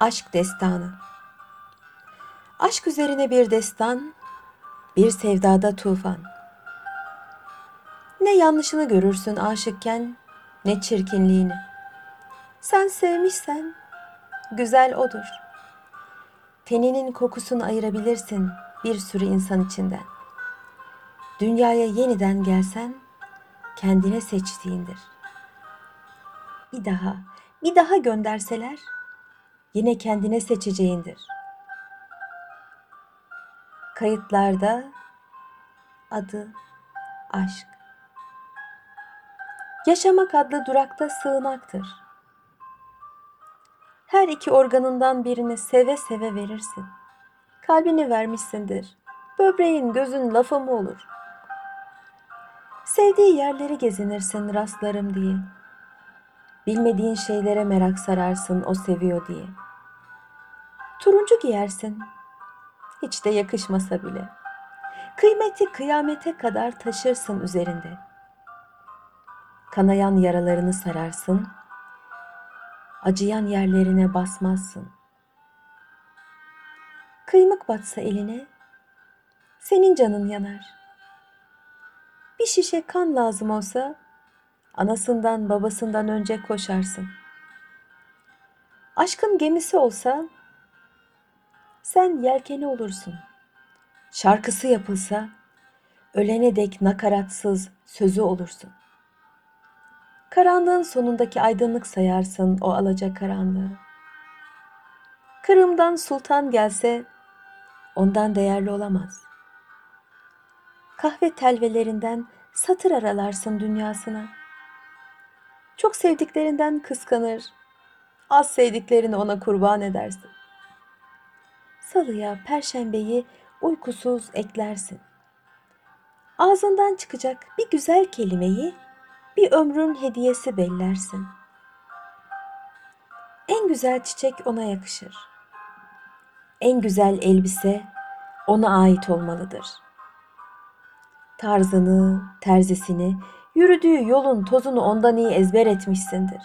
Aşk destanı. Aşk üzerine bir destan, bir sevdada tufan. Ne yanlışını görürsün aşıkken, ne çirkinliğini. Sen sevmişsen, güzel odur. Teninin kokusunu ayırabilirsin bir sürü insan içinden. Dünyaya yeniden gelsen, kendine seçtiğindir. Bir daha, bir daha gönderseler, yine kendine seçeceğindir. Kayıtlarda adı aşk. Yaşamak adlı durakta sığınaktır. Her iki organından birini seve seve verirsin. Kalbini vermişsindir. Böbreğin, gözün lafı mı olur? Sevdiği yerleri gezinirsin rastlarım diye. Bilmediğin şeylere merak sararsın o seviyor diye. Turuncu giyersin. Hiç de yakışmasa bile. Kıymeti kıyamete kadar taşırsın üzerinde. Kanayan yaralarını sararsın. Acıyan yerlerine basmazsın. Kıymık batsa eline, senin canın yanar. Bir şişe kan lazım olsa, anasından babasından önce koşarsın. Aşkın gemisi olsa, sen yelkeni olursun. Şarkısı yapılsa, ölene dek nakaratsız sözü olursun. Karanlığın sonundaki aydınlık sayarsın o alaca karanlığı. Kırım'dan sultan gelse ondan değerli olamaz. Kahve telvelerinden satır aralarsın dünyasına. Çok sevdiklerinden kıskanır, az sevdiklerini ona kurban edersin. Salıya, perşembeyi uykusuz eklersin. Ağzından çıkacak bir güzel kelimeyi bir ömrün hediyesi bellersin. En güzel çiçek ona yakışır. En güzel elbise ona ait olmalıdır. Tarzını, terzisini, yürüdüğü yolun tozunu ondan iyi ezber etmişsindir.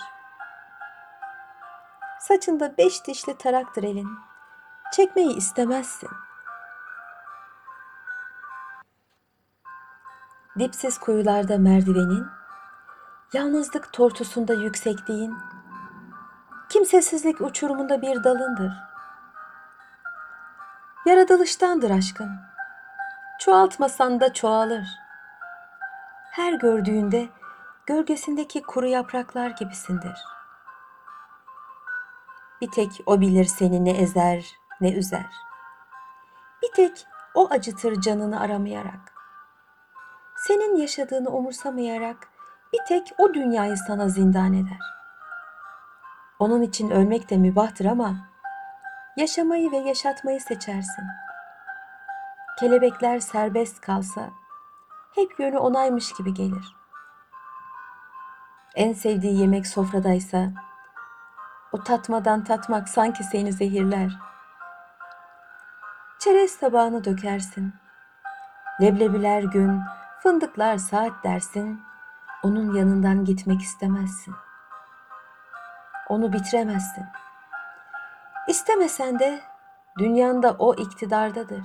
Saçında beş dişli taraktır elin. Çekmeyi istemezsin. Dipsiz kuyularda merdivenin, Yalnızlık tortusunda yüksekliğin, kimsesizlik uçurumunda bir dalındır. Yaratılıştandır aşkın. Çoğaltmasan da çoğalır. Her gördüğünde gölgesindeki kuru yapraklar gibisindir. Bir tek o bilir seni ne ezer ne üzer. Bir tek o acıtır canını aramayarak. Senin yaşadığını umursamayarak bir tek o dünyayı sana zindan eder. Onun için ölmek de mübahtır ama yaşamayı ve yaşatmayı seçersin. Kelebekler serbest kalsa hep yönü onaymış gibi gelir. En sevdiği yemek sofradaysa o tatmadan tatmak sanki seni zehirler. Çerez tabağını dökersin. Leblebiler gün, fındıklar saat dersin onun yanından gitmek istemezsin. Onu bitiremezsin. İstemesen de dünyanda o iktidardadır.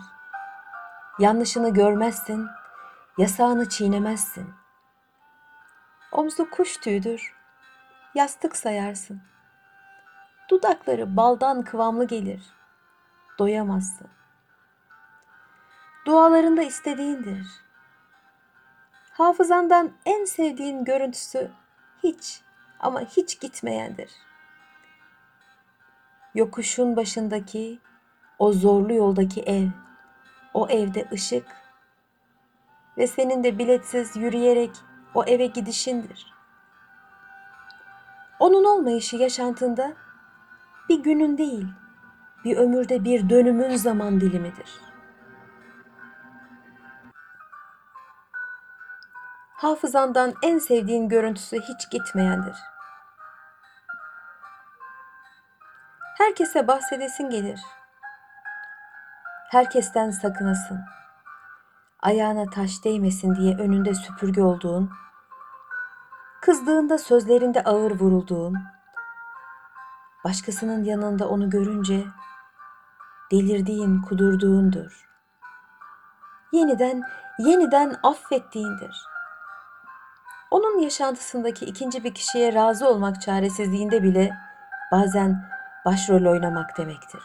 Yanlışını görmezsin, yasağını çiğnemezsin. Omzu kuş tüyüdür, yastık sayarsın. Dudakları baldan kıvamlı gelir, doyamazsın. Dualarında istediğindir.'' Hafızandan en sevdiğin görüntüsü hiç ama hiç gitmeyendir. Yokuşun başındaki o zorlu yoldaki ev, o evde ışık ve senin de biletsiz yürüyerek o eve gidişindir. Onun olmayışı yaşantında bir günün değil, bir ömürde bir dönümün zaman dilimidir.'' hafızandan en sevdiğin görüntüsü hiç gitmeyendir. Herkese bahsedesin gelir. Herkesten sakınasın. Ayağına taş değmesin diye önünde süpürge olduğun, kızdığında sözlerinde ağır vurulduğun, başkasının yanında onu görünce delirdiğin, kudurduğundur. Yeniden, yeniden affettiğindir. Onun yaşantısındaki ikinci bir kişiye razı olmak çaresizliğinde bile bazen başrol oynamak demektir.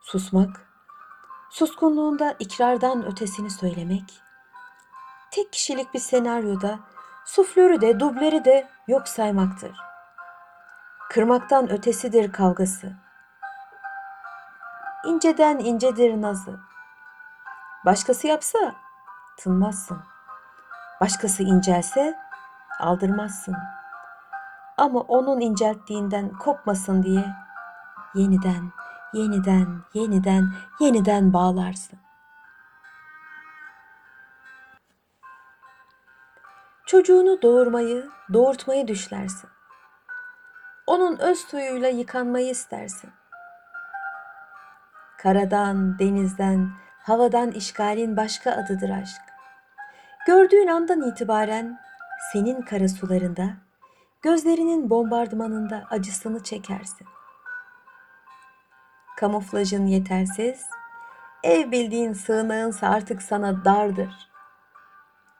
Susmak, suskunluğunda ikrardan ötesini söylemek, tek kişilik bir senaryoda suflörü de dubleri de yok saymaktır. Kırmaktan ötesidir kavgası. İnceden incedir nazı. Başkası yapsa tınmazsın. Başkası incelse aldırmazsın. Ama onun incelttiğinden kopmasın diye yeniden, yeniden, yeniden, yeniden bağlarsın. Çocuğunu doğurmayı, doğurtmayı düşlersin. Onun öz suyuyla yıkanmayı istersin. Karadan, denizden, havadan işgalin başka adıdır aşk. Gördüğün andan itibaren senin kara sularında, gözlerinin bombardımanında acısını çekersin. Kamuflajın yetersiz, ev bildiğin sığınağınsa artık sana dardır.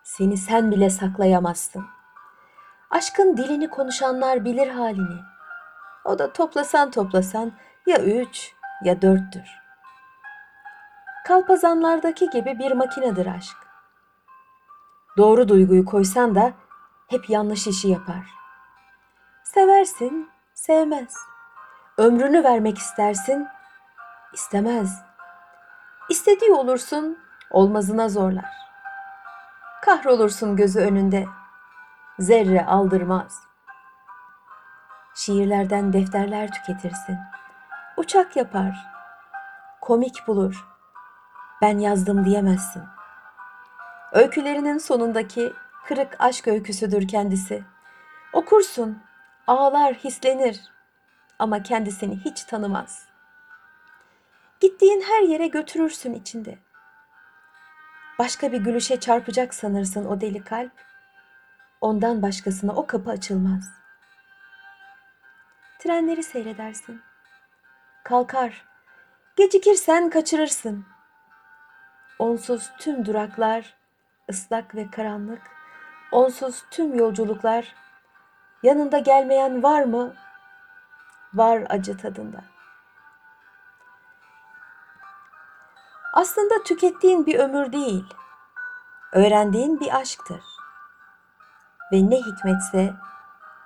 Seni sen bile saklayamazsın. Aşkın dilini konuşanlar bilir halini. O da toplasan toplasan ya üç ya dörttür. Kalpazanlardaki gibi bir makinedir aşk. Doğru duyguyu koysan da hep yanlış işi yapar. Seversin, sevmez. Ömrünü vermek istersin, istemez. İstediği olursun, olmazına zorlar. Kahrolursun gözü önünde, zerre aldırmaz. Şiirlerden defterler tüketirsin. Uçak yapar, komik bulur. Ben yazdım diyemezsin. Öykülerinin sonundaki kırık aşk öyküsüdür kendisi. Okursun, ağlar, hislenir ama kendisini hiç tanımaz. Gittiğin her yere götürürsün içinde. Başka bir gülüşe çarpacak sanırsın o deli kalp. Ondan başkasına o kapı açılmaz. Trenleri seyredersin. Kalkar. Gecikirsen kaçırırsın. Onsuz tüm duraklar ıslak ve karanlık. Onsuz tüm yolculuklar. Yanında gelmeyen var mı? Var acı tadında. Aslında tükettiğin bir ömür değil, öğrendiğin bir aşktır. Ve ne hikmetse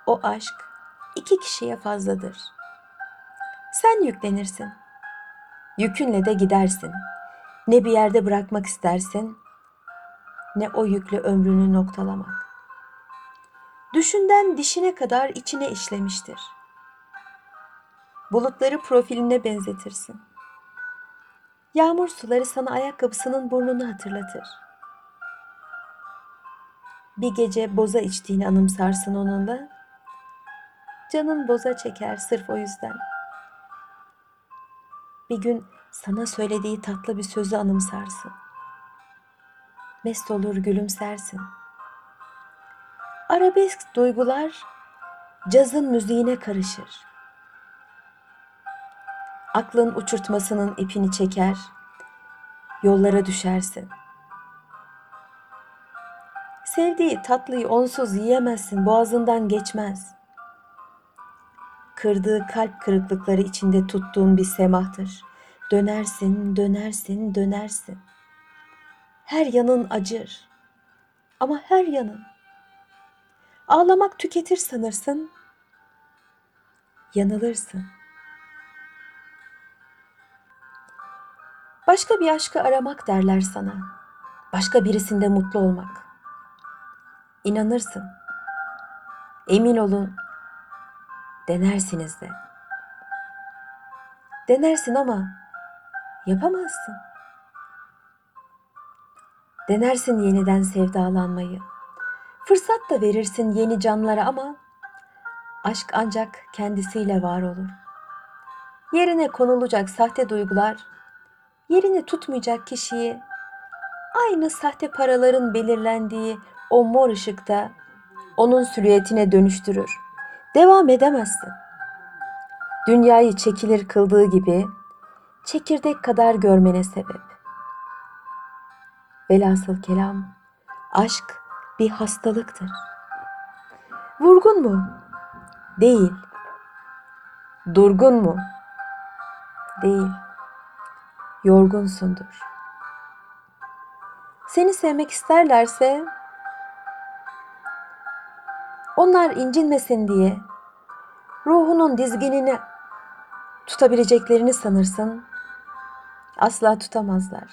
o aşk iki kişiye fazladır. Sen yüklenirsin. Yükünle de gidersin. Ne bir yerde bırakmak istersin, ne o yükle ömrünü noktalamak. Düşünden dişine kadar içine işlemiştir. Bulutları profiline benzetirsin. Yağmur suları sana ayakkabısının burnunu hatırlatır. Bir gece boza içtiğini anımsarsın onunla. Canın boza çeker sırf o yüzden. Bir gün sana söylediği tatlı bir sözü anımsarsın. Mest olur gülümsersin. Arabesk duygular cazın müziğine karışır. Aklın uçurtmasının ipini çeker, yollara düşersin. Sevdiği tatlıyı onsuz yiyemezsin, boğazından geçmez. Kırdığı kalp kırıklıkları içinde tuttuğun bir semahtır. Dönersin, dönersin, dönersin. Her yanın acır. Ama her yanın. Ağlamak tüketir sanırsın. Yanılırsın. Başka bir aşkı aramak derler sana. Başka birisinde mutlu olmak. İnanırsın. Emin olun. Denersiniz de. Denersin ama yapamazsın. Denersin yeniden sevdalanmayı. Fırsat da verirsin yeni canlara ama aşk ancak kendisiyle var olur. Yerine konulacak sahte duygular yerini tutmayacak kişiyi aynı sahte paraların belirlendiği o mor ışıkta onun silüetine dönüştürür. Devam edemezsin. dünyayı çekilir kıldığı gibi çekirdek kadar görmene sebep. Velhasıl kelam, aşk bir hastalıktır. Vurgun mu? Değil. Durgun mu? Değil. Yorgunsundur. Seni sevmek isterlerse onlar incinmesin diye ruhunun dizginini tutabileceklerini sanırsın. Asla tutamazlar.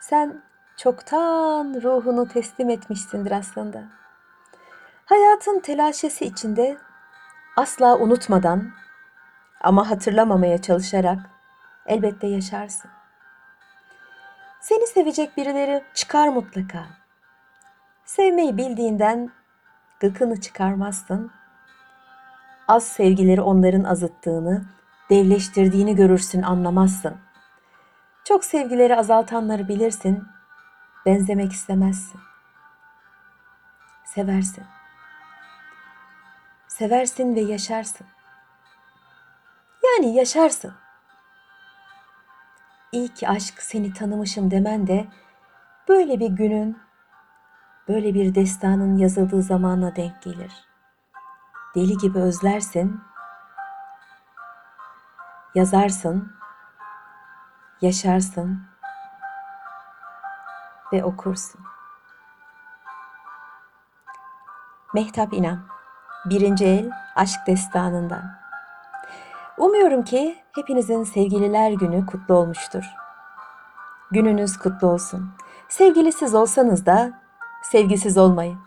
Sen çoktan ruhunu teslim etmişsindir aslında. Hayatın telaşesi içinde asla unutmadan ama hatırlamamaya çalışarak elbette yaşarsın. Seni sevecek birileri çıkar mutlaka. Sevmeyi bildiğinden gıkını çıkarmazsın. Az sevgileri onların azıttığını, devleştirdiğini görürsün, anlamazsın. Çok sevgileri azaltanları bilirsin, benzemek istemezsin. Seversin. Seversin ve yaşarsın. Yani yaşarsın. İyi ki aşk seni tanımışım demen de böyle bir günün, böyle bir destanın yazıldığı zamana denk gelir. Deli gibi özlersin, yazarsın, yaşarsın ve okursun. Mehtap İnan, birinci el aşk destanından. Umuyorum ki hepinizin sevgililer günü kutlu olmuştur. Gününüz kutlu olsun. Sevgilisiz olsanız da sevgisiz olmayın.